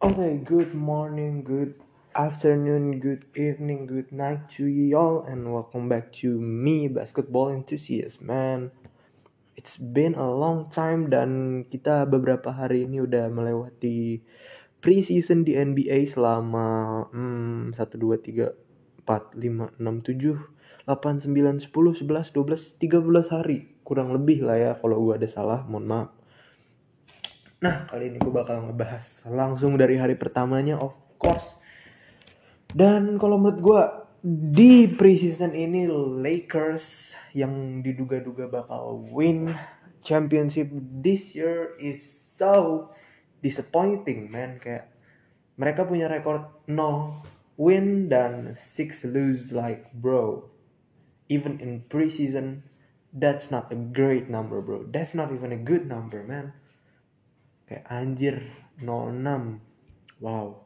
Okay, good morning, good afternoon, good evening, good night to you all, and welcome back to me, basketball enthusiast, man. It's been a long time dan kita beberapa hari ini udah melewati preseason di NBA selama hmm, 1, 2, 3, 4, 5, 6, 7, 8, 9, 10, 11, 12, 13 hari. Kurang lebih lah ya kalau gue ada salah, mohon maaf. Nah, kali ini gue bakal ngebahas langsung dari hari pertamanya, of course. Dan kalau menurut gue, di preseason ini Lakers yang diduga-duga bakal win championship this year is so disappointing, man. Kayak mereka punya rekor 0 win dan 6 lose like bro. Even in preseason, that's not a great number, bro. That's not even a good number, man kayak anjir 06 wow.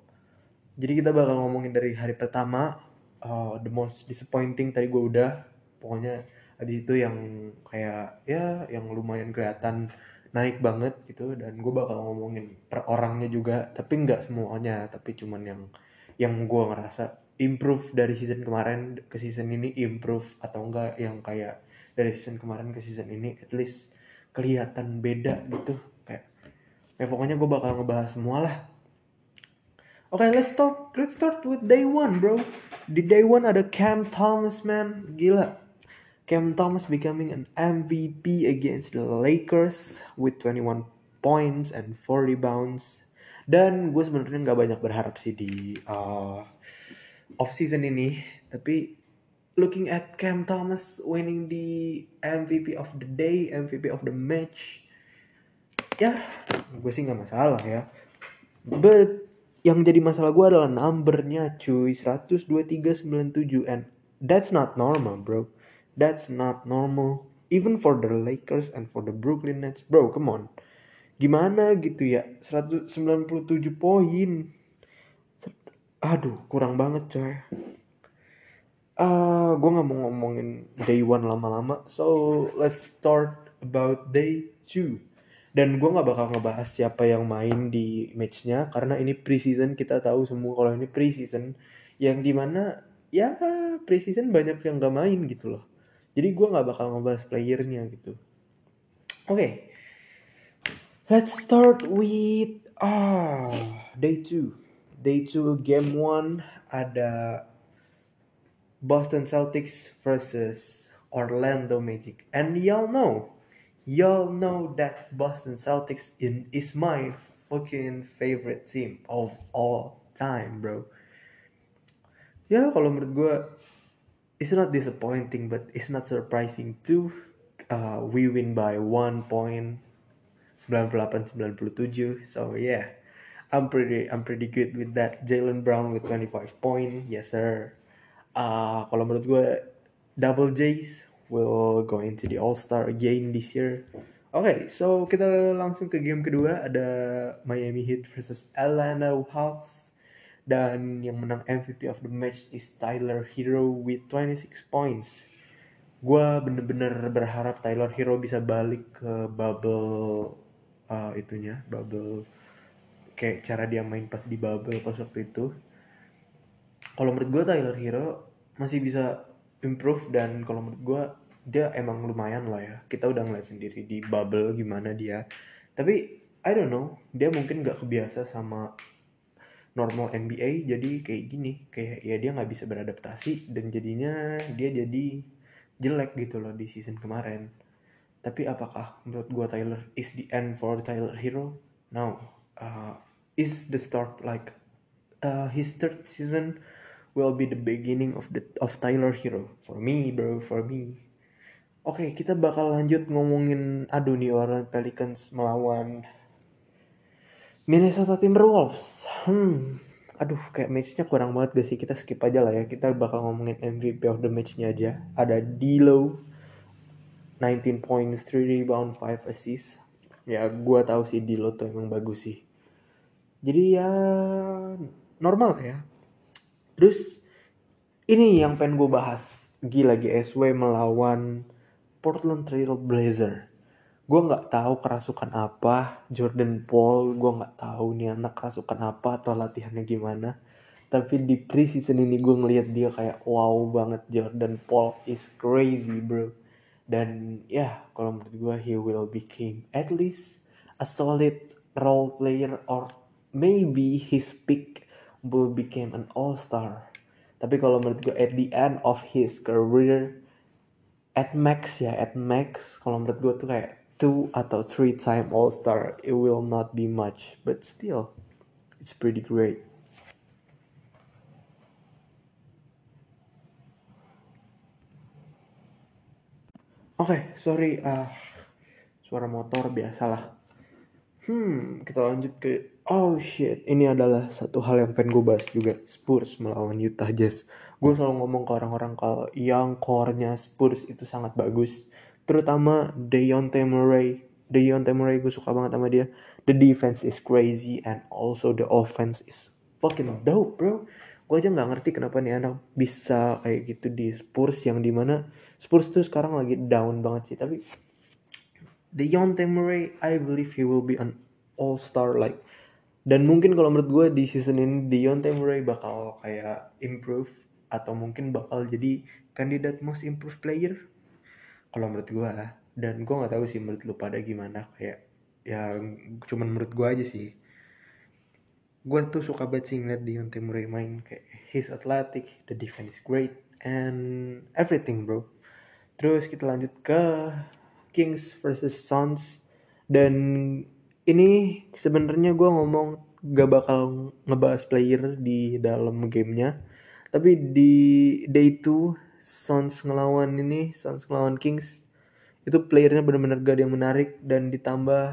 Jadi kita bakal ngomongin dari hari pertama uh, the most disappointing tadi gue udah. Pokoknya habis itu yang kayak ya yang lumayan kelihatan naik banget gitu. Dan gue bakal ngomongin per orangnya juga. Tapi nggak semuanya tapi cuman yang yang gue ngerasa improve dari season kemarin ke season ini improve atau enggak yang kayak dari season kemarin ke season ini at least kelihatan beda gitu ya pokoknya gue bakal ngebahas semua lah Oke, okay, let's start. Let's start with day one, bro. Di day one ada Cam Thomas, man. Gila. Cam Thomas becoming an MVP against the Lakers with 21 points and 4 rebounds. Dan gue sebenarnya nggak banyak berharap sih di uh, off season ini, tapi looking at Cam Thomas winning the MVP of the day, MVP of the match, ya gue sih nggak masalah ya. But yang jadi masalah gue adalah numbernya cuy. 12397 and that's not normal bro. That's not normal. Even for the Lakers and for the Brooklyn Nets bro come on. Gimana gitu ya? 197 poin. Aduh kurang banget coy. Uh, ah, gue nggak mau ngomongin day one lama-lama. So let's start about day two dan gue nggak bakal ngebahas siapa yang main di matchnya karena ini preseason kita tahu semua kalau ini preseason. Yang di mana ya preseason banyak yang gak main gitu loh. Jadi gue nggak bakal ngebahas playernya gitu. Oke. Okay. let's start with ah day 2 day 2 game 1 ada Boston Celtics versus Orlando Magic. And y'all know y'all know that Boston Celtics in is my fucking favorite team of all time, bro. Ya kalau menurut gue, it's not disappointing, but it's not surprising too. Uh, we win by one point, 98-97. So yeah, I'm pretty I'm pretty good with that. Jalen Brown with 25 point, yes sir. Uh, kalau menurut gue, double J's will go into the All Star again this year. Oke, okay, so kita langsung ke game kedua ada Miami Heat versus Atlanta Hawks dan yang menang MVP of the match is Tyler Hero with 26 points. Gua bener-bener berharap Tyler Hero bisa balik ke bubble uh, itunya, bubble kayak cara dia main pas di bubble pas waktu itu. Kalau menurut gue Tyler Hero masih bisa improve dan kalau menurut gue dia emang lumayan lah ya. Kita udah ngeliat sendiri di bubble gimana dia. Tapi I don't know dia mungkin gak kebiasa sama normal NBA jadi kayak gini kayak ya dia nggak bisa beradaptasi dan jadinya dia jadi jelek gitu loh di season kemarin. Tapi apakah menurut gua Tyler is the end for Tyler Hero? No. Uh, is the start like uh, his third season will be the beginning of the of Tyler Hero. For me bro for me. Oke kita bakal lanjut ngomongin aduh nih orang Pelicans melawan Minnesota Timberwolves. Hmm aduh kayak matchnya kurang banget gak sih? Kita skip aja lah ya. Kita bakal ngomongin MVP of the matchnya aja. Ada D'Lo 19 points 3 rebound 5 assist ya gue tahu sih D'Lo tuh emang bagus sih. Jadi ya normal ya Terus ini yang pengen gue bahas. Gila GSW melawan Portland Trail Blazer. gue nggak tahu kerasukan apa Jordan Paul gue nggak tahu nih anak kerasukan apa atau latihannya gimana tapi di preseason ini gue ngelihat dia kayak wow banget Jordan Paul is crazy bro dan ya kalau menurut gue he will become at least a solid role player or maybe his peak will become an all star tapi kalau menurut gue at the end of his career at max ya at max kalau menurut gue tuh kayak two atau three time all star it will not be much. But still it's pretty great. Oke, okay, sorry, uh, suara motor biasalah. Hmm, kita lanjut ke oh shit, ini adalah satu hal yang pengen gue bahas juga. Spurs melawan Utah Jazz. Gue selalu ngomong ke orang-orang kalau yang core-nya Spurs itu sangat bagus. Terutama Dejounte Murray. Dejounte Murray gue suka banget sama dia. The defense is crazy and also the offense is fucking dope, bro gue aja nggak ngerti kenapa nih anak bisa kayak gitu di Spurs yang di mana Spurs tuh sekarang lagi down banget sih tapi Dejounte Murray I believe he will be an all star like dan mungkin kalau menurut gue di season ini Dejounte Murray bakal kayak improve atau mungkin bakal jadi kandidat most improved player? Kalau menurut gue dan gue nggak tahu sih menurut lu pada gimana. Kayak ya cuman menurut gue aja sih. Gue tuh suka banget sih ngeliat Deontay Murray main kayak he's athletic, the defense is great and everything bro. Terus kita lanjut ke Kings versus Suns. Dan ini sebenarnya gue ngomong gak bakal ngebahas player di dalam gamenya. Tapi di day 2 Suns ngelawan ini Suns ngelawan Kings itu playernya benar-benar gak ada yang menarik dan ditambah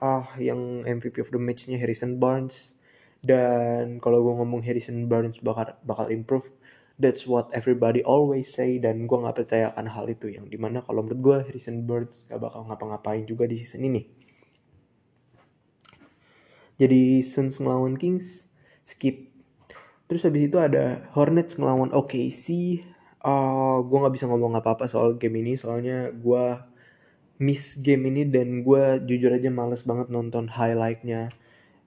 ah yang MVP of the matchnya Harrison Barnes. Dan kalau gue ngomong Harrison Barnes bakal bakal improve that's what everybody always say dan gue nggak percaya akan hal itu yang di mana kalau menurut gue Harrison Barnes gak bakal ngapa-ngapain juga di season ini jadi Suns ngelawan Kings skip. Terus habis itu ada Hornets ngelawan OKC uh, gue nggak bisa ngomong apa-apa soal game ini soalnya gue miss game ini dan gue jujur aja males banget nonton highlightnya.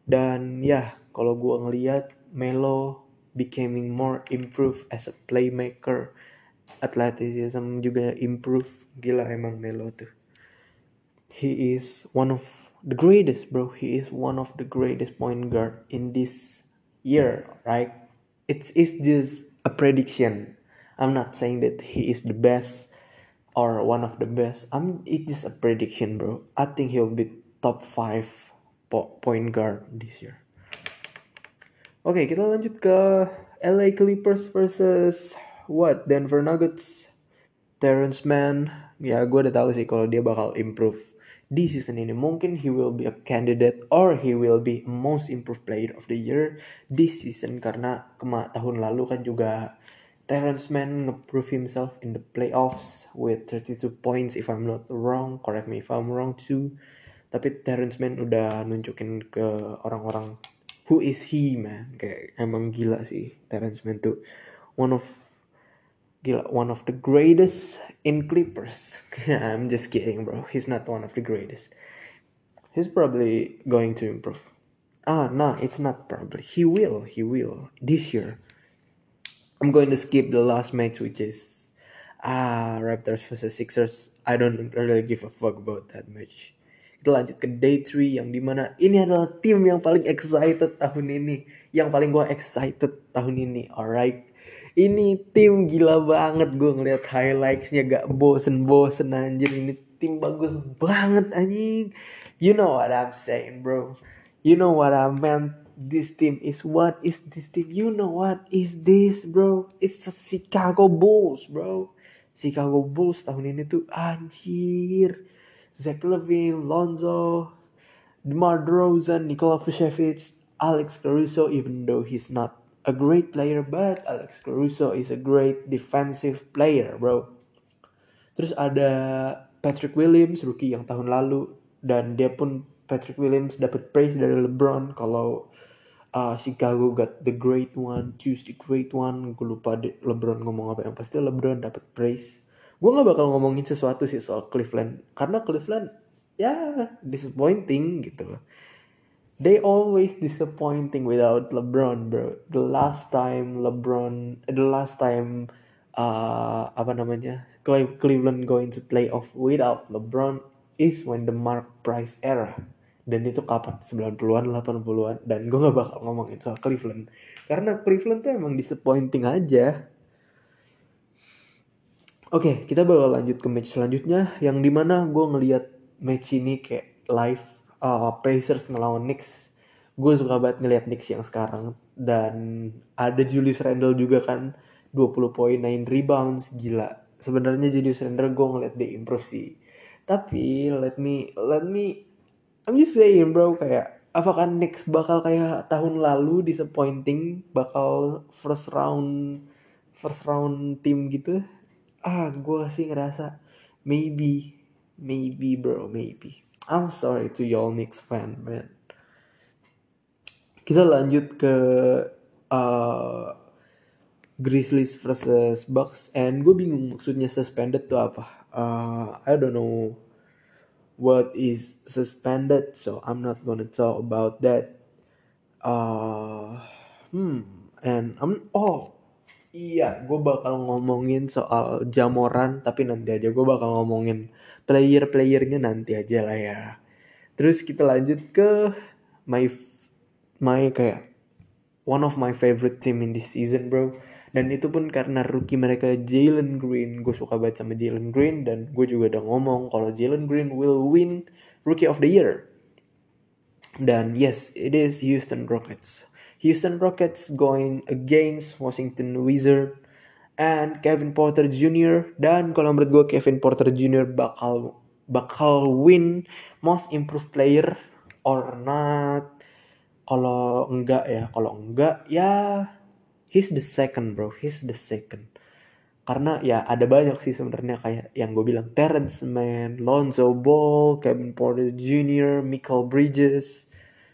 Dan ya kalau gue ngeliat Melo becoming more improve as a playmaker. Athleticism juga improve. Gila emang Melo tuh. He is one of the greatest bro. He is one of the greatest point guard in this year right? It's it's just a prediction. I'm not saying that he is the best or one of the best. I'm it's just a prediction bro. I think he'll be top 5 point guard this year. Oke, kita lanjut ke LA Clippers versus what? Denver Nuggets. Terrence Mann, ya gue udah tahu sih kalau dia bakal improve di season ini. Mungkin he will be a candidate or he will be most improved player of the year this season karena kema tahun lalu kan juga Terrence Mann nge-prove himself in the playoffs with 32 points if I'm not wrong. Correct me if I'm wrong too. Tapi Terrence Mann udah nunjukin ke orang-orang who is he man kayak emang gila sih Terence Mann tuh one of gila one of the greatest in Clippers. I'm just kidding bro. He's not one of the greatest. He's probably going to improve. Ah no it's not probably. He will he will. This year. I'm going to skip the last match which is ah Raptors versus Sixers. I don't really give a fuck about that match. Kita lanjut ke day 3 yang dimana ini adalah tim yang paling excited tahun ini. Yang paling gue excited tahun ini alright ini tim gila banget gue ngeliat highlightsnya gak bosen-bosen anjir. Ini tim bagus banget anjing. You know what I'm saying bro. You know what I meant. This team is what is this team. You know what is this bro. It's the Chicago Bulls bro. Chicago Bulls tahun ini tuh anjir. Zach Levine, Lonzo, DeMar DeRozan, Nikola Vucevic, Alex Caruso, even though he's not a great player, but Alex Caruso is a great defensive player, bro. Terus ada Patrick Williams, rookie yang tahun lalu, dan dia pun Patrick Williams dapat praise dari LeBron kalau uh, Chicago got the great one, choose the great one. Gue lupa de LeBron ngomong apa yang pasti LeBron dapat praise gue nggak bakal ngomongin sesuatu sih soal Cleveland karena Cleveland ya disappointing gitu they always disappointing without LeBron bro. The last time LeBron the last time uh, apa namanya Cleveland going to play off without LeBron is when the Mark Price era. Dan itu kapan? 90-an 80-an dan gue gak bakal ngomongin soal Cleveland. Karena Cleveland tuh emang disappointing aja. Oke, kita bakal lanjut ke match selanjutnya. Yang di mana gue ngeliat match ini kayak live uh, Pacers ngelawan Knicks. Gue suka banget ngeliat Knicks yang sekarang dan ada Julius Randle juga kan 20 poin 9 rebounds gila. Sebenarnya Julius Randle gue ngeliat dia improve sih. Tapi let me let me I'm just saying bro kayak apakah Knicks bakal kayak tahun lalu disappointing bakal first round first round team gitu ah gue sih ngerasa maybe maybe bro maybe I'm sorry to y'all Knicks fan man. Kita lanjut ke uh, Grizzlies versus Bucks and gue bingung maksudnya suspended tuh apa. Uh, I don't know what is suspended so I'm not gonna talk about that. Uh, hmm and I'm oh Iya, gue bakal ngomongin soal Jamoran, tapi nanti aja gue bakal ngomongin player-playernya nanti aja lah ya. Terus kita lanjut ke my my kayak one of my favorite team in this season, bro. Dan itu pun karena rookie mereka Jalen Green. Gue suka banget sama Jalen Green dan gue juga udah ngomong kalau Jalen Green will win Rookie of the Year. Dan yes, it is Houston Rockets. Houston Rockets going against Washington Wizards and Kevin Porter Jr. dan kalau menurut gue Kevin Porter Jr. bakal bakal win Most Improved Player or not. Kalau enggak ya, kalau enggak ya he's the second bro, he's the second. Karena ya ada banyak sih sebenarnya kayak yang gue bilang Terrence Mann, Lonzo Ball, Kevin Porter Jr., Michael Bridges,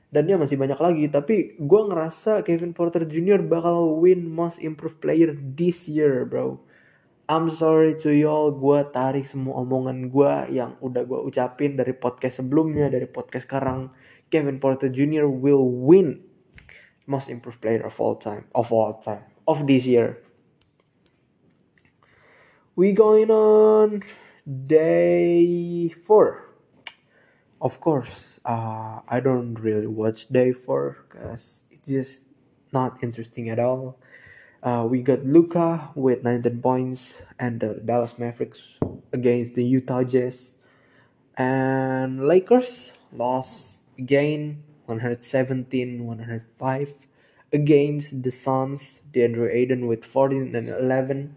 dan dia masih banyak lagi tapi gue ngerasa Kevin Porter Jr. bakal win Most Improved Player this year bro I'm sorry to y'all gue tarik semua omongan gue yang udah gue ucapin dari podcast sebelumnya dari podcast sekarang Kevin Porter Jr. will win Most Improved Player of all time of all time of this year we going on day 4 of course, uh, I don't really watch Day 4 because it's just not interesting at all. Uh, we got Luca with 19 points and the Dallas Mavericks against the Utah Jazz. And Lakers lost again 117 105 against the Suns. DeAndre Aiden with 14 and 11.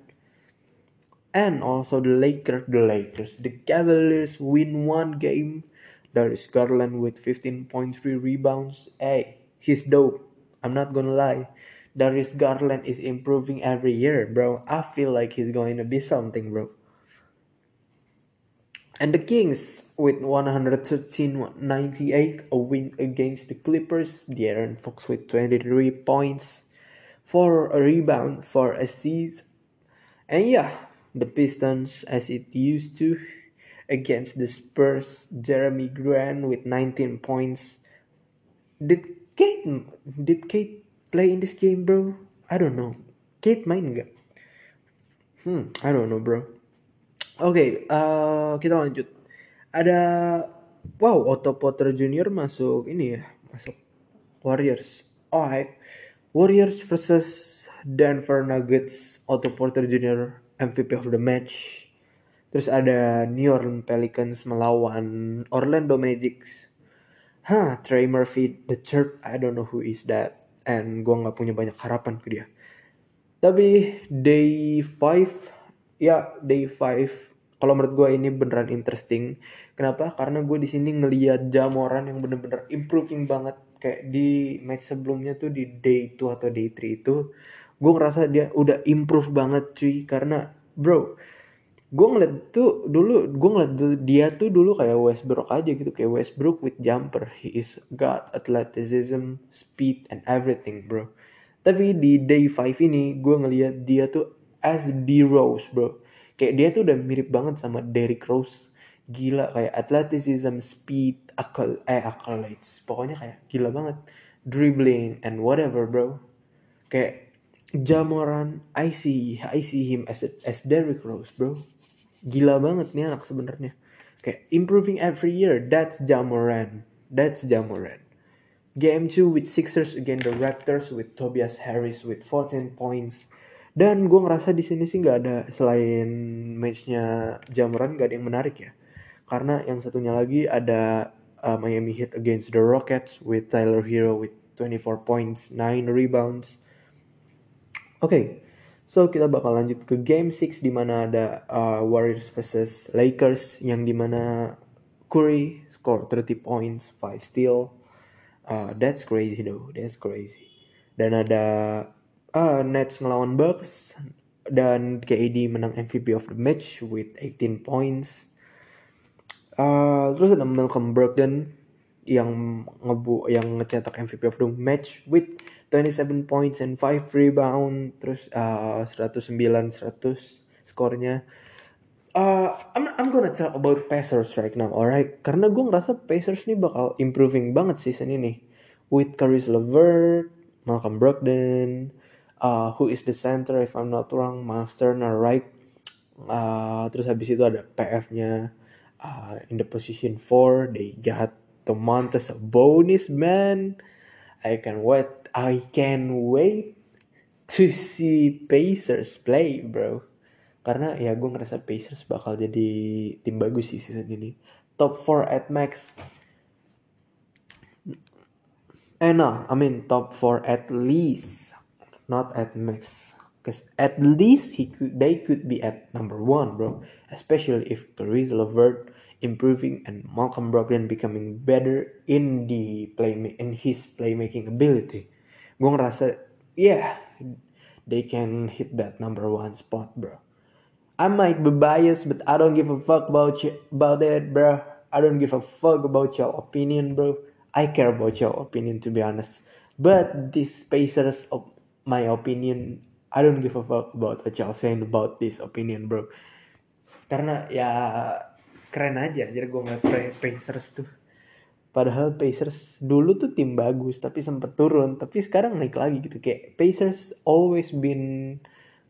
And also the Lakers, the Lakers, the Cavaliers win one game Darius Garland with 15.3 rebounds. Hey, he's dope. I'm not gonna lie. Darius Garland is improving every year, bro. I feel like he's going to be something, bro. And the Kings with 113-98, a win against the Clippers. De'Aaron Fox with 23 points, for a rebound, for assists. And yeah, the Pistons as it used to against the Spurs, Jeremy Grant with 19 points. Did Kate did Kate play in this game, bro? I don't know. Kate main nggak? Hmm, I don't know, bro. Oke, okay, uh, kita lanjut. Ada wow, Otto Potter Jr. masuk ini ya, masuk Warriors. Alright. Warriors versus Denver Nuggets. Otto Porter Jr. MVP of the match. Terus ada New Orleans Pelicans melawan Orlando Magic. Hah, Trey Murphy the third, I don't know who is that. And gue nggak punya banyak harapan ke dia. Tapi day 5, ya day 5. Kalau menurut gue ini beneran interesting. Kenapa? Karena gue di sini ngeliat Jamoran yang bener-bener improving banget. Kayak di match sebelumnya tuh di day 2 atau day 3 itu. Gue ngerasa dia udah improve banget cuy. Karena bro, gue ngeliat tuh dulu gue ngeliat dia tuh dulu kayak Westbrook aja gitu kayak Westbrook with jumper he is got athleticism speed and everything bro tapi di day 5 ini gue ngeliat dia tuh as D Rose bro kayak dia tuh udah mirip banget sama Derrick Rose gila kayak athleticism, speed, akal eh accolades. Pokoknya kayak gila banget. Dribbling and whatever, bro. Kayak Jamoran, I see I see him as as Derrick Rose, bro. Gila banget nih anak sebenarnya. Kayak improving every year. That's Jamoran. That's Jamoran. Game 2 with Sixers against the Raptors with Tobias Harris with 14 points. Dan gue ngerasa di sini sih nggak ada selain matchnya Jamoran gak ada yang menarik ya. Karena yang satunya lagi ada uh, Miami Heat against the Rockets with Tyler Hero with 24 points, 9 rebounds. Oke, okay, so kita bakal lanjut ke Game 6 di mana ada uh, Warriors versus Lakers yang di mana Curry score 30 points, 5 steal, Uh, that's crazy though, that's crazy. Dan ada uh, Nets ngelawan Bucks dan KD menang MVP of the match with 18 points. Uh, terus ada Malcolm Brogdon yang ngebu yang ngecetak MVP of the match with 27 points and 5 rebound terus uh, 109 100 skornya uh, I'm I'm gonna talk about Pacers right now, alright? Karena gue ngerasa Pacers ini bakal improving banget season ini with Caris LeVert, Malcolm Brogdon, uh, who is the center if I'm not wrong, Miles Turner, right? Uh, terus habis itu ada PF-nya uh, in the position 4 they got Tomontas bonus man. I can wait. I can wait to see Pacers play, bro karena ya gue ngerasa Pacers bakal jadi tim bagus sih season ini top 4 at max eh no I mean top 4 at least not at max Cause at least he could, they could be at number one, bro. Especially if Caris LeVert improving and Malcolm Brogdon becoming better in the play in his playmaking ability. Gue ngerasa, yeah, they can hit that number one spot, bro. I might be biased, but I don't give a fuck about you, about it, bro. I don't give a fuck about your opinion, bro. I care about your opinion, to be honest. But these Pacers, of my opinion, I don't give a fuck about what y'all saying about this opinion, bro. Karena ya keren aja, jadi gue ngeliat Pacers tuh. Padahal Pacers dulu tuh tim bagus, tapi sempet turun. Tapi sekarang naik lagi gitu. Kayak Pacers always been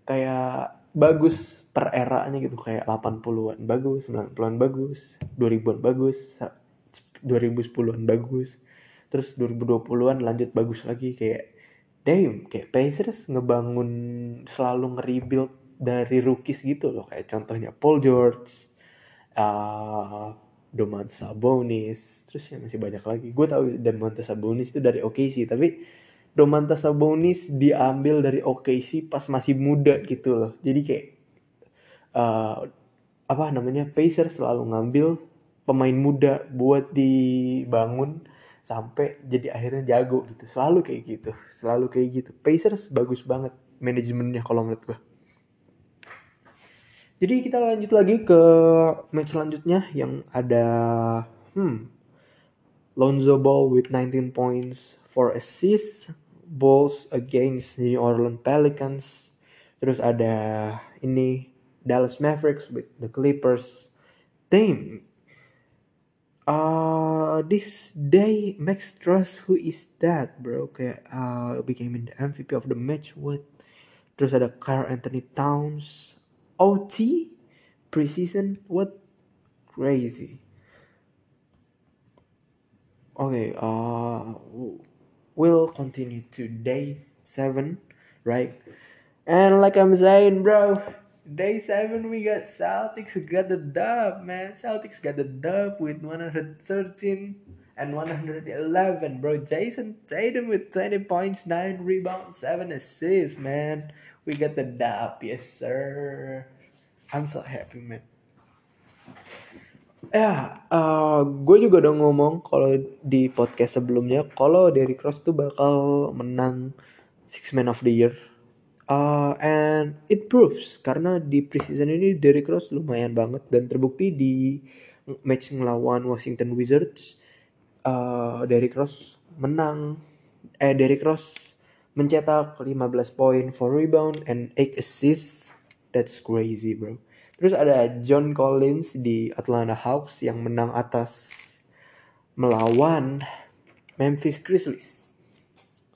kayak bagus per eranya gitu kayak 80-an bagus, 90-an bagus, 2000-an bagus, 2010-an bagus. Terus 2020-an lanjut bagus lagi kayak damn kayak Pacers ngebangun selalu nge-rebuild dari rookies gitu loh kayak contohnya Paul George, uh, Domantas Sabonis, terus yang masih banyak lagi. Gue tahu Domantas Sabonis itu dari OKC tapi Domantas Sabonis diambil dari OKC pas masih muda gitu loh. Jadi kayak uh, apa namanya Pacers selalu ngambil pemain muda buat dibangun sampai jadi akhirnya jago gitu selalu kayak gitu selalu kayak gitu Pacers bagus banget manajemennya kalau menurut gue jadi kita lanjut lagi ke match selanjutnya yang ada hmm Lonzo Ball with 19 points for assists Bulls against New Orleans Pelicans terus ada ini Dallas Mavericks with the Clippers. Damn. Uh, this day Max Truss who is that bro kayak uh, became the MVP of the match what terus ada Carl Anthony Towns OT preseason what crazy okay uh we'll continue to day 7 right and like I'm saying bro Day 7 we got Celtics who got the dub, man. Celtics got the dub with 113 and 111, bro. Jason Tatum with 20 points, 9 rebounds, 7 assists, man. We got the dub, yes sir. I'm so happy, man. Ya, uh, gue juga udah ngomong kalau di podcast sebelumnya, kalau Derrick Rose tuh bakal menang Six Man of the Year Uh, and it proves karena di preseason ini Derrick Rose lumayan banget dan terbukti di match ngelawan Washington Wizards uh, Derrick Rose menang eh Derrick Rose mencetak 15 poin for rebound and 8 assists. That's crazy bro. Terus ada John Collins di Atlanta Hawks yang menang atas melawan Memphis Grizzlies.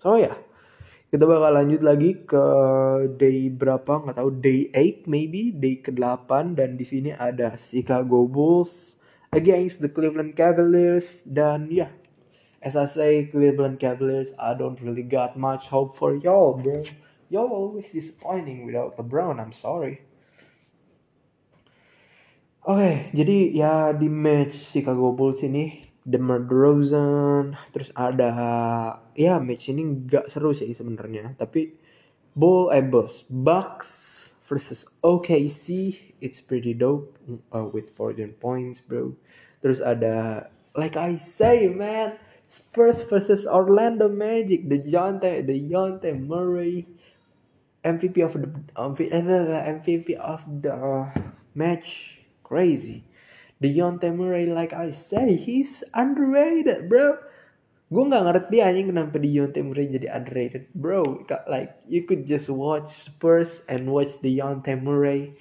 So ya, yeah, kita bakal lanjut lagi ke day berapa? Nggak tahu day 8 maybe day ke-8 dan di sini ada Chicago Bulls against the Cleveland Cavaliers. Dan ya yeah, as I say Cleveland Cavaliers I don't really got much hope for y'all bro. Y'all always disappointing without LeBron I'm sorry. Oke, okay, jadi ya di match Chicago Bulls ini DeMar DeRozan terus ada ya match ini nggak seru sih sebenarnya tapi Bull eh Bulls Bucks versus OKC it's pretty dope uh, with 14 points bro. Terus ada like I say man Spurs versus Orlando Magic. The Jonte the Jonte Murray MVP of the MVP of the match. Crazy. Dejounte Murray like I say he's underrated bro. Gue nggak ngerti aja kenapa Dejounte Murray jadi underrated bro. Like you could just watch Spurs and watch Dejounte Murray.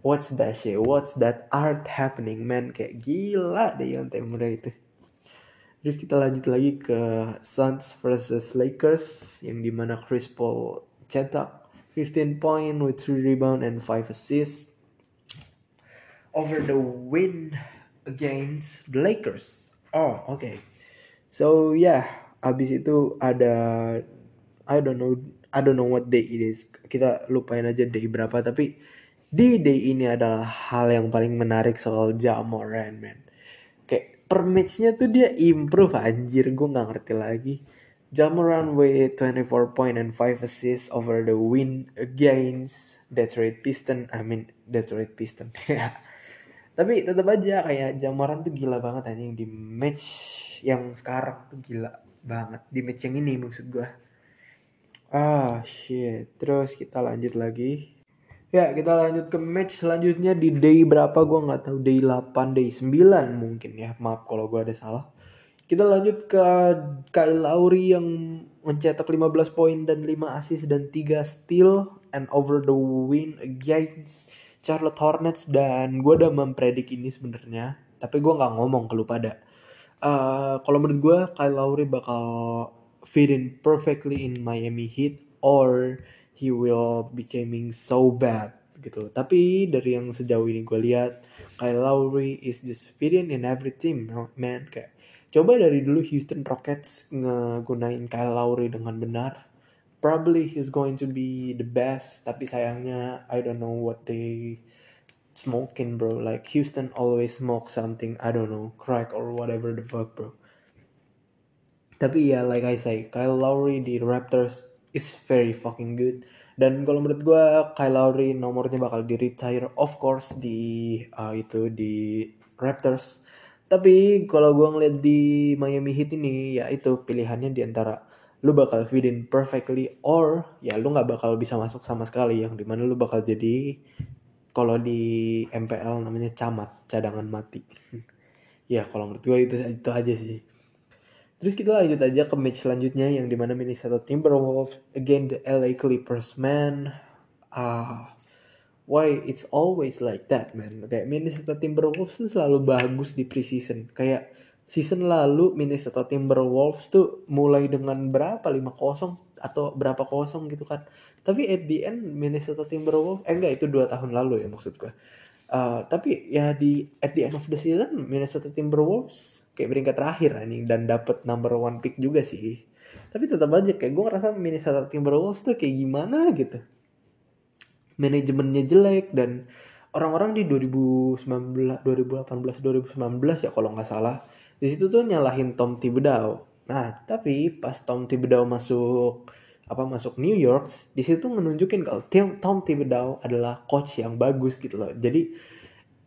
What's that shit? What's that art happening man? Kayak gila Dejounte Murray itu Terus kita lanjut lagi ke Suns versus Lakers yang di mana Chris Paul cetak 15 point with 3 rebound and 5 assists over the win against the Lakers. Oh, oke. Okay. So yeah, abis itu ada I don't know I don't know what day it is. Kita lupain aja day berapa tapi di day ini adalah hal yang paling menarik soal Jamoran man. Kayak per matchnya tuh dia improve anjir gue nggak ngerti lagi. Jamoran with 24 point and 5 assists over the win against Detroit Pistons. I mean Detroit Pistons. tapi tetap aja kayak Jamoran tuh gila banget aja di match yang sekarang tuh gila banget di match yang ini maksud gue ah shit terus kita lanjut lagi ya kita lanjut ke match selanjutnya di day berapa? Gue nggak tahu day 8 day 9 mungkin ya. Maaf kalau gue ada salah. Kita lanjut ke Kyle Lowry yang mencetak 15 poin dan 5 assist dan 3 steal and over the win against Charlotte Hornets. Dan gue udah mempredik ini sebenarnya tapi gue nggak ngomong ke lu pada. Uh, kalau menurut gue Kyle Lowry bakal fit in perfectly in Miami Heat or he will becoming so bad gitu. Tapi dari yang sejauh ini gue lihat Kyle Lowry is just fit in every team man. Kayak coba dari dulu Houston Rockets ngegunain Kyle Lowry dengan benar probably he's going to be the best. Tapi sayangnya I don't know what they smoking bro. Like Houston always smoke something I don't know crack or whatever the fuck bro. Tapi ya like I say Kyle Lowry di Raptors is very fucking good. Dan kalau menurut gue Kyle Lowry nomornya bakal di retire of course di uh, itu di Raptors. Tapi kalau gue ngeliat di Miami Heat ini ya itu pilihannya di antara lu bakal fit in perfectly or ya lu nggak bakal bisa masuk sama sekali yang di mana lu bakal jadi kalau di MPL namanya camat cadangan mati. Ya kalau menurut gue itu itu aja sih terus kita lanjut aja ke match selanjutnya yang di mana Minnesota Timberwolves against the LA Clippers man ah why it's always like that man kayak Minnesota Timberwolves tuh selalu bagus di preseason kayak season lalu Minnesota Timberwolves tuh mulai dengan berapa 5-0 atau berapa kosong gitu kan. Tapi at the end Minnesota Timberwolves eh enggak itu dua tahun lalu ya maksud gue. Uh, tapi ya di at the end of the season Minnesota Timberwolves kayak peringkat terakhir anjing dan dapat number one pick juga sih. Tapi tetap aja kayak gue ngerasa Minnesota Timberwolves tuh kayak gimana gitu. Manajemennya jelek dan orang-orang di 2019 2018 2019 ya kalau nggak salah di situ tuh nyalahin Tom Thibodeau nah tapi pas Tom Thibodeau masuk apa masuk New York di situ menunjukin kalau Tom Thibodeau adalah coach yang bagus gitu loh jadi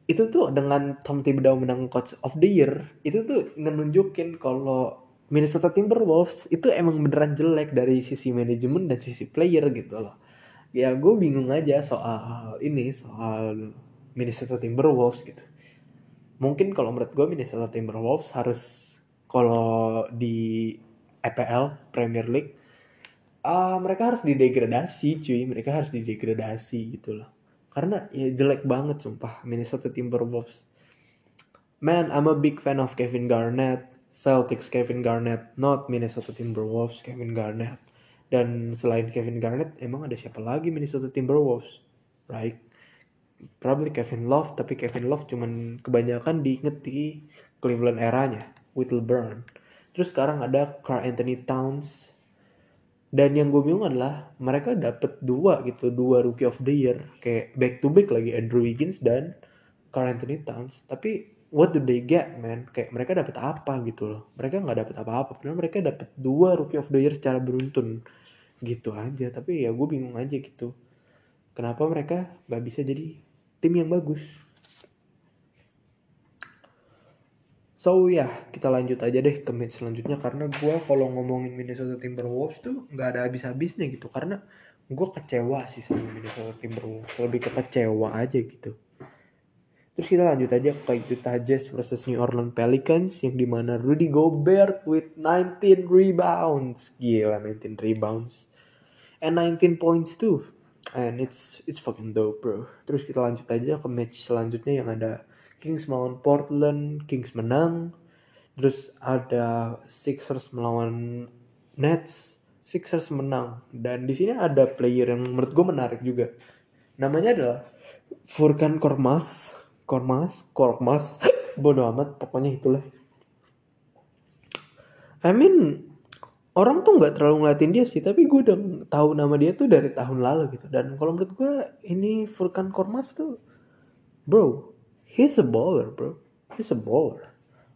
itu tuh dengan Tom Thibodeau menang coach of the year itu tuh ngenunjukin kalau Minnesota Timberwolves itu emang beneran jelek dari sisi manajemen dan sisi player gitu loh. Ya gue bingung aja soal ini soal Minnesota Timberwolves gitu. Mungkin kalau menurut gue Minnesota Timberwolves harus kalau di EPL Premier League uh, mereka harus didegradasi cuy. Mereka harus didegradasi gitu loh karena ya jelek banget sumpah Minnesota Timberwolves. Man I'm a big fan of Kevin Garnett. Celtics Kevin Garnett. Not Minnesota Timberwolves Kevin Garnett. Dan selain Kevin Garnett emang ada siapa lagi Minnesota Timberwolves? Right? Probably Kevin Love tapi Kevin Love cuman kebanyakan diinget di Cleveland eranya with LeBron terus sekarang ada Carl Anthony Towns dan yang gue bingung adalah mereka dapet dua gitu dua rookie of the year. Kayak back to back lagi Andrew Wiggins dan Carl Anthony Towns. Tapi what do they get man? Kayak mereka dapet apa gitu loh. Mereka nggak dapet apa-apa padahal mereka dapet dua rookie of the year secara beruntun. Gitu aja tapi ya gue bingung aja gitu. Kenapa mereka nggak bisa jadi tim yang bagus So ya kita lanjut aja deh ke match selanjutnya. Karena gue kalau ngomongin Minnesota Timberwolves tuh nggak ada habis-habisnya gitu. Karena gue kecewa sih sama Minnesota Timberwolves. Lebih ke kecewa aja gitu. Terus kita lanjut aja ke Utah Jazz versus New Orleans Pelicans yang di mana Rudy Gobert with 19 rebounds. Gila 19 rebounds. And 19 points too. And it's it's fucking dope bro. Terus kita lanjut aja ke match selanjutnya yang ada Kings melawan Portland, Kings menang. Terus ada Sixers melawan Nets, Sixers menang. Dan di sini ada player yang menurut gue menarik juga. Namanya adalah Furkan Kormas, Kormas, Kormas. Bodoh amat, pokoknya itulah. I mean, orang tuh nggak terlalu ngeliatin dia sih, tapi gue udah tahu nama dia tuh dari tahun lalu gitu. Dan kalau menurut gue ini Furkan Kormas tuh, bro, he's a baller bro. He's a baller.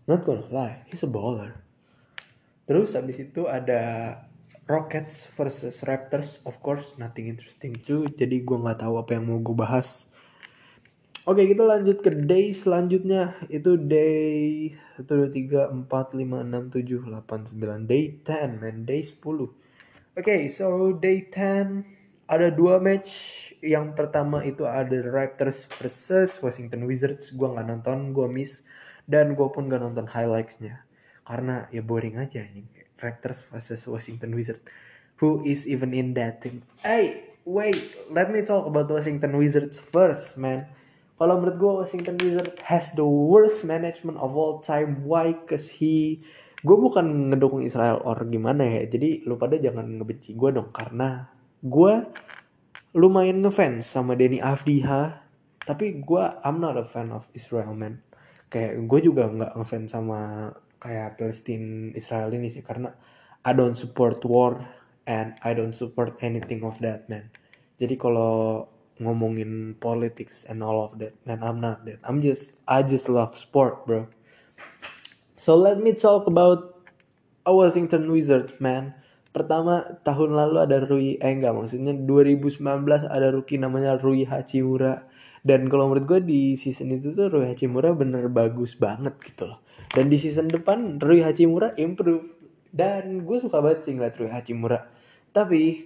Not gonna lie he's a baller. Terus habis itu ada Rockets versus Raptors. Of course nothing interesting too jadi gue nggak tahu apa yang mau gue bahas. Oke kita lanjut ke day selanjutnya. Itu day 1, 2, 3, 4, 5, 6, 7, 8, 9 Day 10 man. Day 10 Oke okay, so day 10 ada dua match. Yang pertama itu ada Raptors versus Washington Wizards. Gue nggak nonton gue miss. Dan gue pun gak nonton highlightsnya. Karena ya boring aja nih Raptors versus Washington Wizards. Who is even in that team? Hey wait. Let me talk about Washington Wizards first man. Kalau menurut gue Washington Wizards has the worst management of all time. Why? Cause he gue bukan ngedukung Israel or gimana ya. Jadi lu pada jangan ngebenci gue dong. Karena gue lumayan ngefans sama Denny Avdiha tapi gue I'm not a fan of Israel man. Kayak gue juga nggak ngefans sama kayak Palestine Israel ini sih karena I don't support war and I don't support anything of that man. Jadi kalau ngomongin politics and all of that man I'm not that. I'm just I just love sport bro. So let me talk about a Washington Wizards man Pertama tahun lalu ada Rui eh enggak maksudnya 2019 ada rookie namanya Rui Hachimura. Dan kalau menurut gue di season itu tuh Rui Hachimura bener bagus banget gitu loh. Dan di season depan Rui Hachimura improve. Dan gue suka banget sih ngeliat Rui Hachimura. Tapi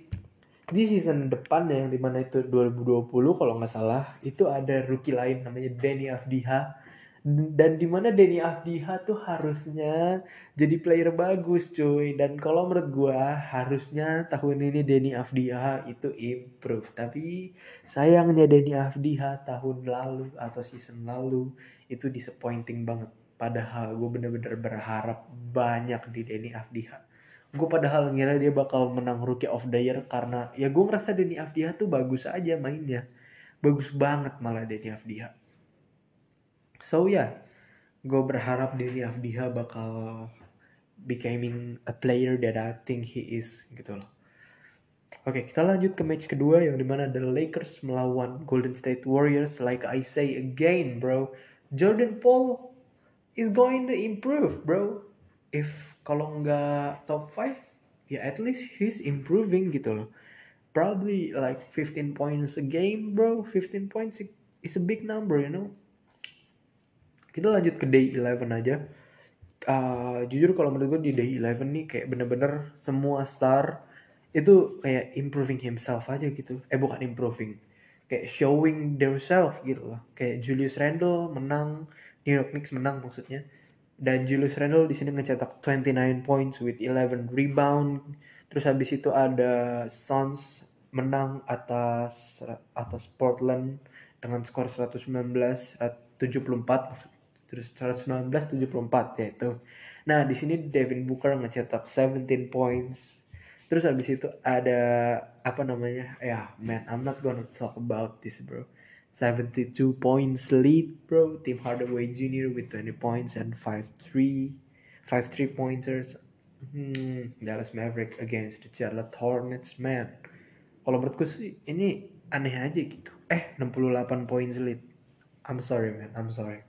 di season depan yang di mana itu 2020 kalau nggak salah itu ada rookie lain namanya Danny Avdiha dan di mana Denny Avdiha tuh harusnya jadi player bagus cuy. Dan kalau menurut gue harusnya tahun ini Denny Avdiha itu improve. Tapi sayangnya Denny Avdiha tahun lalu atau season lalu itu disappointing banget. Padahal gue bener-bener berharap banyak di Denny Avdiha gue padahal ngira dia bakal menang Rookie of the Year karena ya gue ngerasa Denny Avdiha tuh bagus aja mainnya. Bagus banget malah Denny Avdiha So yeah, gue berharap Dini Afdiha bakal becoming a player that I think he is gitu loh. Oke, kita lanjut ke match kedua yang di mana the Lakers melawan Golden State Warriors. Like I say again, bro, Jordan Paul is going to improve, bro. If kalau nggak top 5, ya at least he's improving gitu loh. Probably like 15 points a game, bro. 15 points is a big number, you know kita lanjut ke day 11 aja. Uh, jujur kalau menurut gue di day 11 nih kayak bener-bener semua star itu kayak improving himself aja gitu. Eh bukan improving. Kayak showing themselves gitu loh. Kayak Julius Randle menang New York Knicks menang maksudnya. Dan Julius Randle di sini ngecetak 29 points with 11 rebound. Terus habis itu ada Suns menang atas atas Portland dengan skor 119 74 terus 119 74 ya itu. Nah, di sini Devin Booker ngecetak 17 points. Terus habis itu ada apa namanya? Ya, man, I'm not gonna talk about this, bro. 72 points lead, bro. Tim Hardaway Jr. with 20 points and 5-3 5 3 pointers. Hmm, Dallas Maverick against the Charlotte Hornets, man. Kalau menurutku sih ini aneh aja gitu. Eh, 68 points lead. I'm sorry, man. I'm sorry.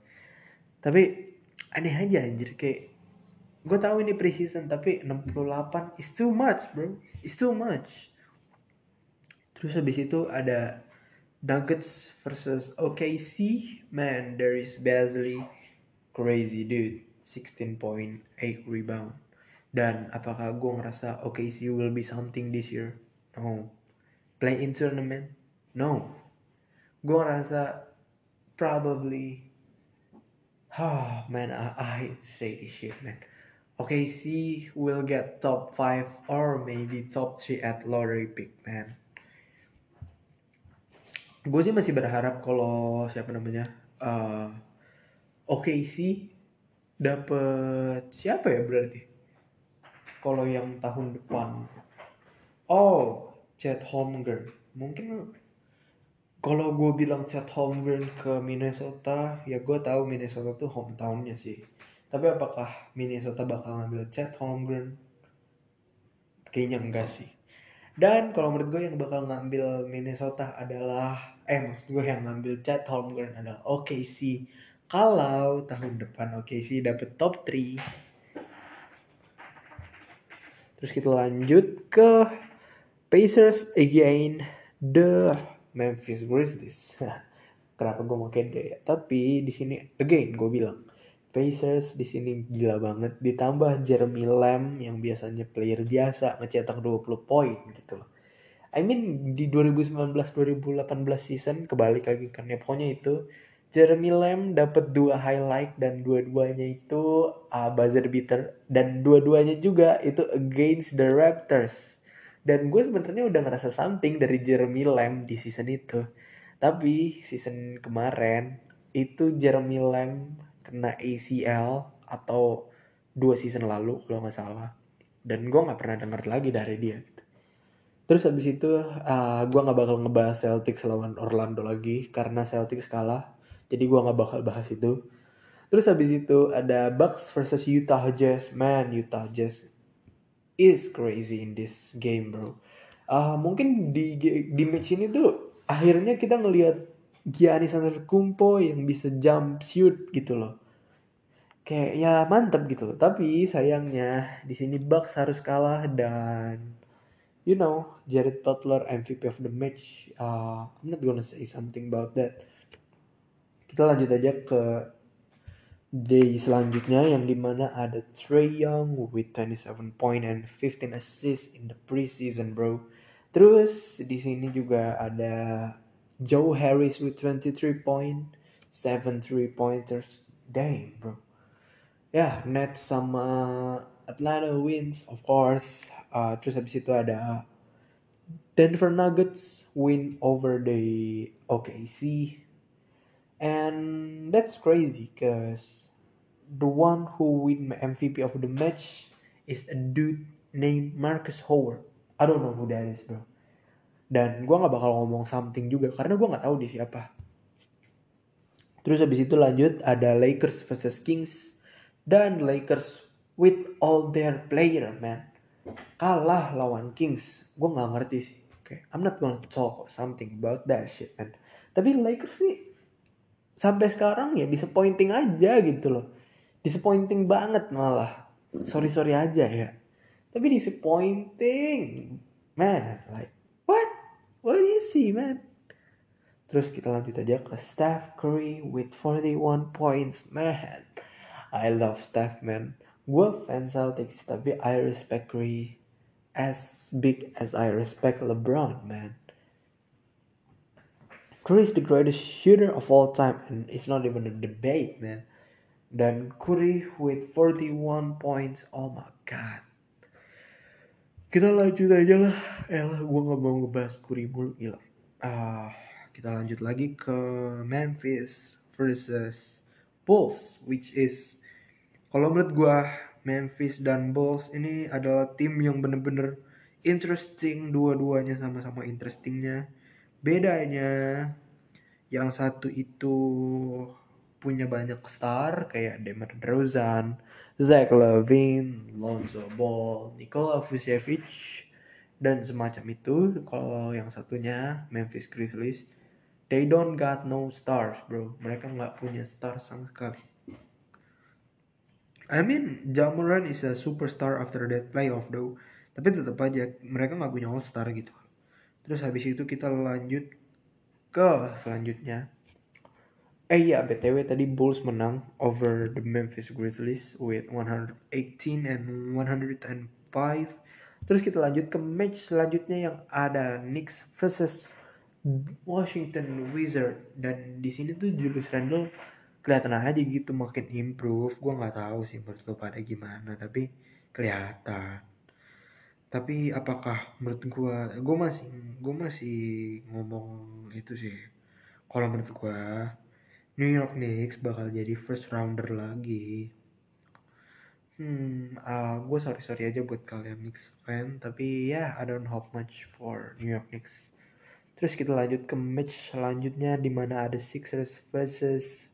Tapi aneh aja anjir kayak gue tahu ini preseason tapi 68 is too much, bro. It's too much. Terus habis itu ada Nuggets versus OKC. Man, there is Basley. Crazy dude. 16.8 rebound. Dan apakah gue ngerasa OKC will be something this year? No. Play in tournament? No. Gue ngerasa probably Ah, man, I, I say this shit, man. OKC will get top 5 or maybe top 3 at lottery pick, man. Gue sih masih berharap kalau siapa namanya uh, OKC dapet siapa ya berarti? Kalau yang tahun depan, oh, Chet Holmgren. Mungkin kalau gue bilang Chet Holmgren ke Minnesota ya gue tahu Minnesota tuh hometownnya sih. Tapi apakah Minnesota bakal ngambil Chet Holmgren? Kayaknya enggak sih. Dan kalau menurut gue yang bakal ngambil Minnesota adalah eh maksud gue yang ngambil Chet Holmgren adalah OKC kalau tahun depan OKC dapet top 3 terus kita lanjut ke Pacers again. The Memphis Grizzlies. Kenapa gue mau kede ya? Tapi di sini again gue bilang Pacers di sini gila banget ditambah Jeremy Lamb yang biasanya player biasa ngecetak 20 poin gitu loh. I mean di 2019-2018 season kebalik lagi kan ya pokoknya itu Jeremy Lamb dapat dua highlight dan dua-duanya itu uh, buzzer beater dan dua-duanya juga itu against the Raptors dan gue sebenarnya udah ngerasa something dari Jeremy Lamb di season itu. Tapi season kemarin itu Jeremy Lamb kena ACL atau dua season lalu kalau nggak salah. Dan gue nggak pernah denger lagi dari dia gitu. terus habis itu uh, gue nggak bakal ngebahas Celtics lawan Orlando lagi karena Celtics kalah. Jadi gue nggak bakal bahas itu. Terus habis itu ada Bucks versus Utah Jazz. Man Utah Jazz is crazy in this game bro. Uh, mungkin di di match ini tuh akhirnya kita ngelihat Giannis Antetokounmpo yang bisa jump shoot gitu loh. Kayak ya mantep gitu loh. Tapi sayangnya di sini Bucks harus kalah dan you know Jared Butler MVP of the match. Uh, I'm not gonna say something about that. Kita lanjut aja ke day selanjutnya yang di mana ada Trey Young with 27 point and 15 assists in the preseason bro. Terus di sini juga ada Joe Harris with 23 point, 7 three pointers. Dang bro. Ya, yeah, net sama Atlanta wins of course. Uh, terus habis itu ada Denver Nuggets win over the OKC and that's crazy because the one who win MVP of the match is a dude named Marcus Howard. I don't know who that is bro. Dan gue nggak bakal ngomong something juga karena gue nggak tahu dia siapa. Terus habis itu lanjut ada Lakers versus Kings. Dan Lakers with all their player man. Kalah lawan Kings. Gue nggak ngerti sih. Okay. I'm not gonna talk something about that shit man. Tapi Lakers sih sampai sekarang ya disappointing aja gitu loh. Disappointing banget malah. Sorry sorry aja ya. Tapi disappointing. Man like what? What is he man? Terus kita lanjut aja ke Steph Curry with 41 points man. I love Steph man. Gue fans Celtics tapi I respect Curry as big as I respect LeBron man Curry is the greatest shooter of all time and it's not even a debate, man. Dan Curry with 41 points, oh my god. Kita lanjut aja lah. Elah, gue gak mau ngebahas Curry mulu, gila. Ah, kita lanjut lagi ke Memphis versus Bulls, which is kalau menurut gue Memphis dan Bulls ini adalah tim yang bener-bener interesting dua-duanya sama-sama interestingnya. Bedanya yang satu itu punya banyak star kayak Demar Derozan, Zach Levine, Lonzo Ball, Nikola Vucevic, dan semacam itu. Kalau yang satunya Memphis Grizzlies, they don't got no stars, bro. Mereka nggak punya star sama sekali. I mean, Jamoran is a superstar after that playoff though. Tapi tetap aja mereka nggak punya all star gitu. Terus habis itu kita lanjut ke selanjutnya. Eh iya, BTW tadi Bulls menang over the Memphis Grizzlies with 118 and 105. Terus kita lanjut ke match selanjutnya yang ada Knicks versus Washington Wizard dan di sini tuh Julius Randle kelihatan aja gitu makin improve gue nggak tahu sih menurut lo pada gimana tapi kelihatan tapi apakah menurut gue gue masih gue masih ngomong itu sih kalau menurut gue New York Knicks bakal jadi first rounder lagi hmm uh, gue sorry sorry aja buat kalian Knicks fan tapi ya yeah, I don't hope much for New York Knicks terus kita lanjut ke match selanjutnya di mana ada Sixers versus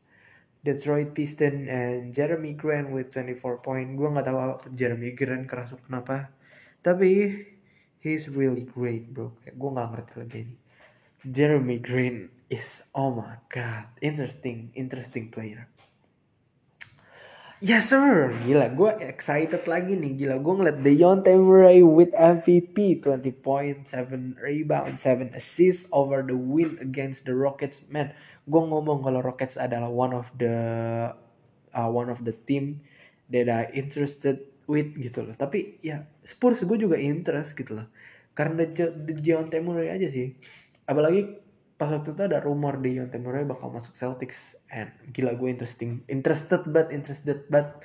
Detroit Pistons and Jeremy Grant with 24 point. Gue nggak tahu Jeremy Grant kerasuk kenapa. Tapi he's really great bro. Gue nggak ngerti lagi ini. Jeremy Grant is oh my god, interesting, interesting player. Yes sir, gila gue excited lagi nih gila gue ngeliat Dejounte Murray with MVP 20 point, 7 rebound, 7 assists over the win against the Rockets man gue ngomong kalau Rockets adalah one of the uh, one of the team that I interested with gitu loh. Tapi ya Spurs gue juga interest gitu loh. Karena John Murray aja sih. Apalagi pas waktu itu ada rumor di John Murray bakal masuk Celtics. And gila gue interesting interested but interested but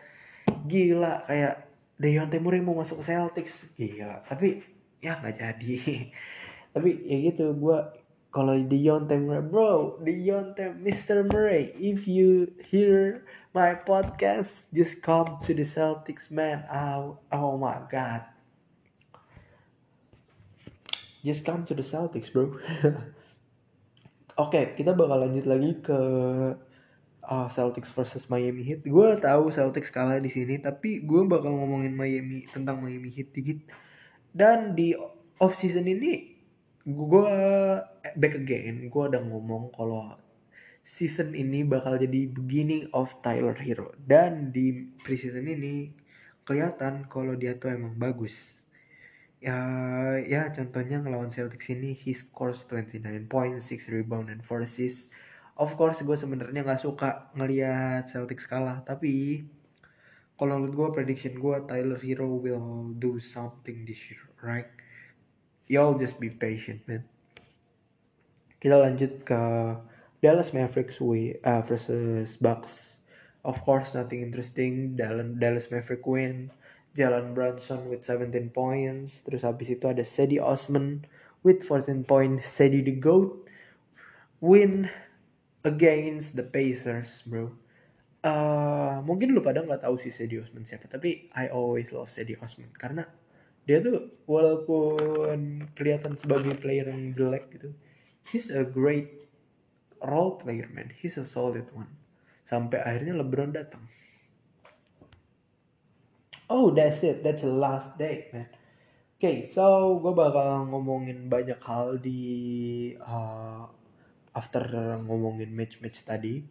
gila kayak Dejon Murray mau masuk Celtics. Gila tapi ya nggak jadi. Tapi ya gitu gue kalau Deontay Murray, bro, Deontay, Mr. Murray, if you hear my podcast, just come to the Celtics, man. Oh, oh my God. Just come to the Celtics, bro. Oke, okay, kita bakal lanjut lagi ke uh, Celtics versus Miami Heat. Gue tahu Celtics kalah di sini, tapi gue bakal ngomongin Miami tentang Miami Heat dikit. Dan di off season ini gue back again. Gue udah ngomong kalau season ini bakal jadi beginning of Tyler Hero. Dan di preseason ini kelihatan kalau dia tuh emang bagus. Ya ya contohnya ngelawan Celtics ini he scores 29 points 6 rebound and 4 assists. Of course gue sebenarnya nggak suka ngelihat Celtics kalah. Tapi kalau menurut gue prediction gue Tyler Hero will do something this year right y'all just be patient man. Kita lanjut ke Dallas Mavericks we, uh, versus Bucks. Of course nothing interesting. Dallas Mavericks win. Jalen Brunson with 17 points. Terus habis itu ada Sadie Osman with 14 points. Sadie the GOAT win against the Pacers bro. Uh, mungkin lu pada nggak tahu si Sadie Osman siapa tapi I always love Sadie Osman. Karena dia tuh walaupun kelihatan sebagai player yang jelek gitu he's a great role player man. He's a solid one. Sampai akhirnya LeBron datang. Oh that's it. That's the last day man. Oke okay, so gue bakal ngomongin banyak hal di uh, after ngomongin match-match tadi.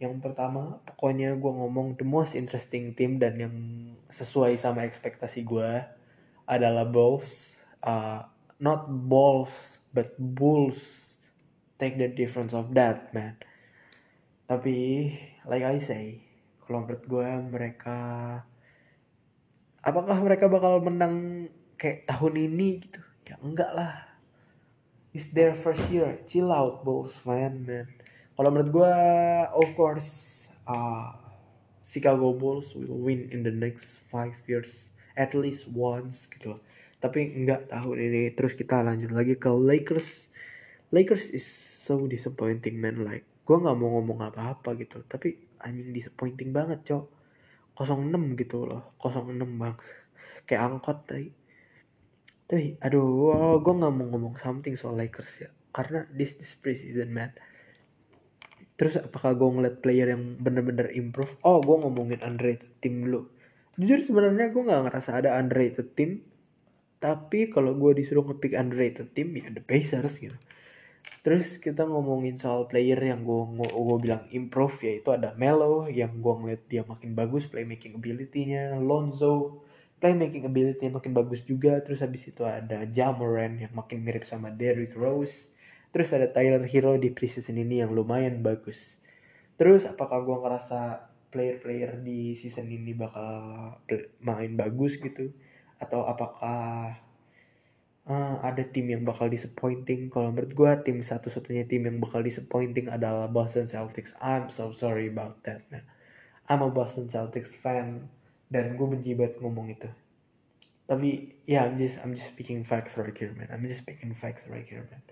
Yang pertama pokoknya gue ngomong the most interesting team dan yang sesuai sama ekspektasi gue adalah Bulls uh, not balls but bulls take the difference of that man. Tapi like I say kalau menurut gue mereka apakah mereka bakal menang kayak tahun ini gitu? Ya enggak lah. It's their first year. Chill out Bulls man man. Kalau menurut gue of course uh, Chicago Bulls will win in the next five years at least once gitu loh. Tapi enggak tahun ini terus kita lanjut lagi ke Lakers. Lakers is so disappointing man. Like gue nggak mau ngomong apa-apa gitu. Tapi anjing disappointing banget cok. 06 gitu loh. 06 bang kayak angkot tadi tapi aduh gue nggak mau ngomong something soal Lakers ya. Karena this this preseason man. Terus apakah gue ngeliat player yang bener-bener improve? Oh gue ngomongin underrated team dulu jujur sebenarnya gue nggak ngerasa ada underrated team. Tapi kalau gue disuruh ngepick underrated team ya the Pacers gitu. Terus kita ngomongin soal player yang gue gue bilang improve yaitu ada Melo yang gue ngeliat dia makin bagus playmaking ability-nya. Lonzo playmaking ability-nya makin bagus juga. Terus habis itu ada Jamoran yang makin mirip sama Derrick Rose. Terus ada Tyler Hero di preseason ini yang lumayan bagus. Terus apakah gue ngerasa player-player di season ini bakal main bagus gitu? Atau apakah uh, ada tim yang bakal disappointing? Kalau menurut gue tim satu-satunya tim yang bakal disappointing adalah Boston Celtics. I'm so sorry about that man. I'm a Boston Celtics fan dan gue benci banget ngomong itu. Tapi ya yeah, I'm just I'm just speaking facts right here man. I'm just speaking facts right here man.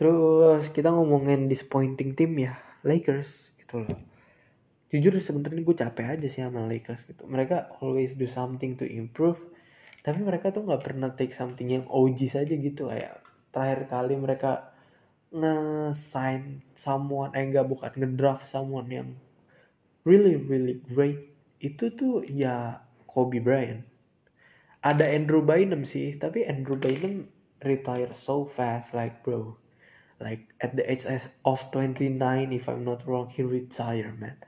Terus kita ngomongin disappointing tim ya Lakers gitu loh. Jujur sebenarnya gue capek aja sih sama Lakers gitu. Mereka always do something to improve tapi mereka tuh nggak pernah take something yang OG saja gitu. Kayak terakhir kali mereka nge-sign someone eh enggak bukan ngedraft someone yang really really great itu tuh ya Kobe Bryant. Ada Andrew Bynum sih tapi Andrew Bynum retire so fast like bro like at the age of 29 if I'm not wrong he retire man.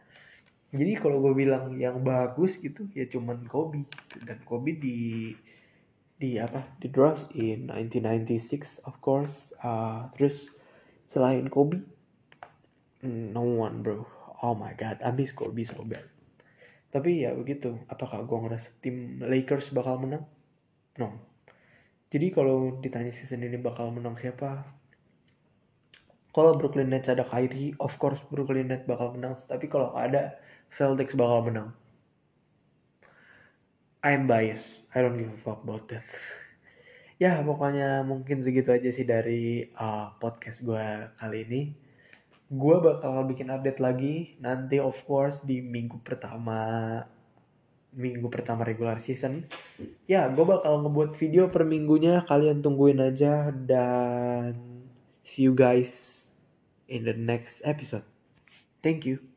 Jadi kalau gue bilang yang bagus gitu ya cuman Kobe. Dan Kobe di di apa? Di draft in 1996 of course. Uh, terus selain Kobe no one bro. Oh my god abis Kobe so bad. Tapi ya begitu apakah gue ngerasa tim Lakers bakal menang? No. Jadi kalau ditanya season ini bakal menang siapa kalau Brooklyn Nets ada Kyrie of course Brooklyn Nets bakal menang tapi kalau ada Celtics bakal menang. I'm biased. I don't give a fuck about that. ya pokoknya mungkin segitu aja sih dari uh, podcast gue kali ini. Gue bakal bikin update lagi nanti of course di minggu pertama minggu pertama regular season. Ya gue bakal ngebuat video per minggunya kalian tungguin aja dan see you guys in the next episode. Thank you.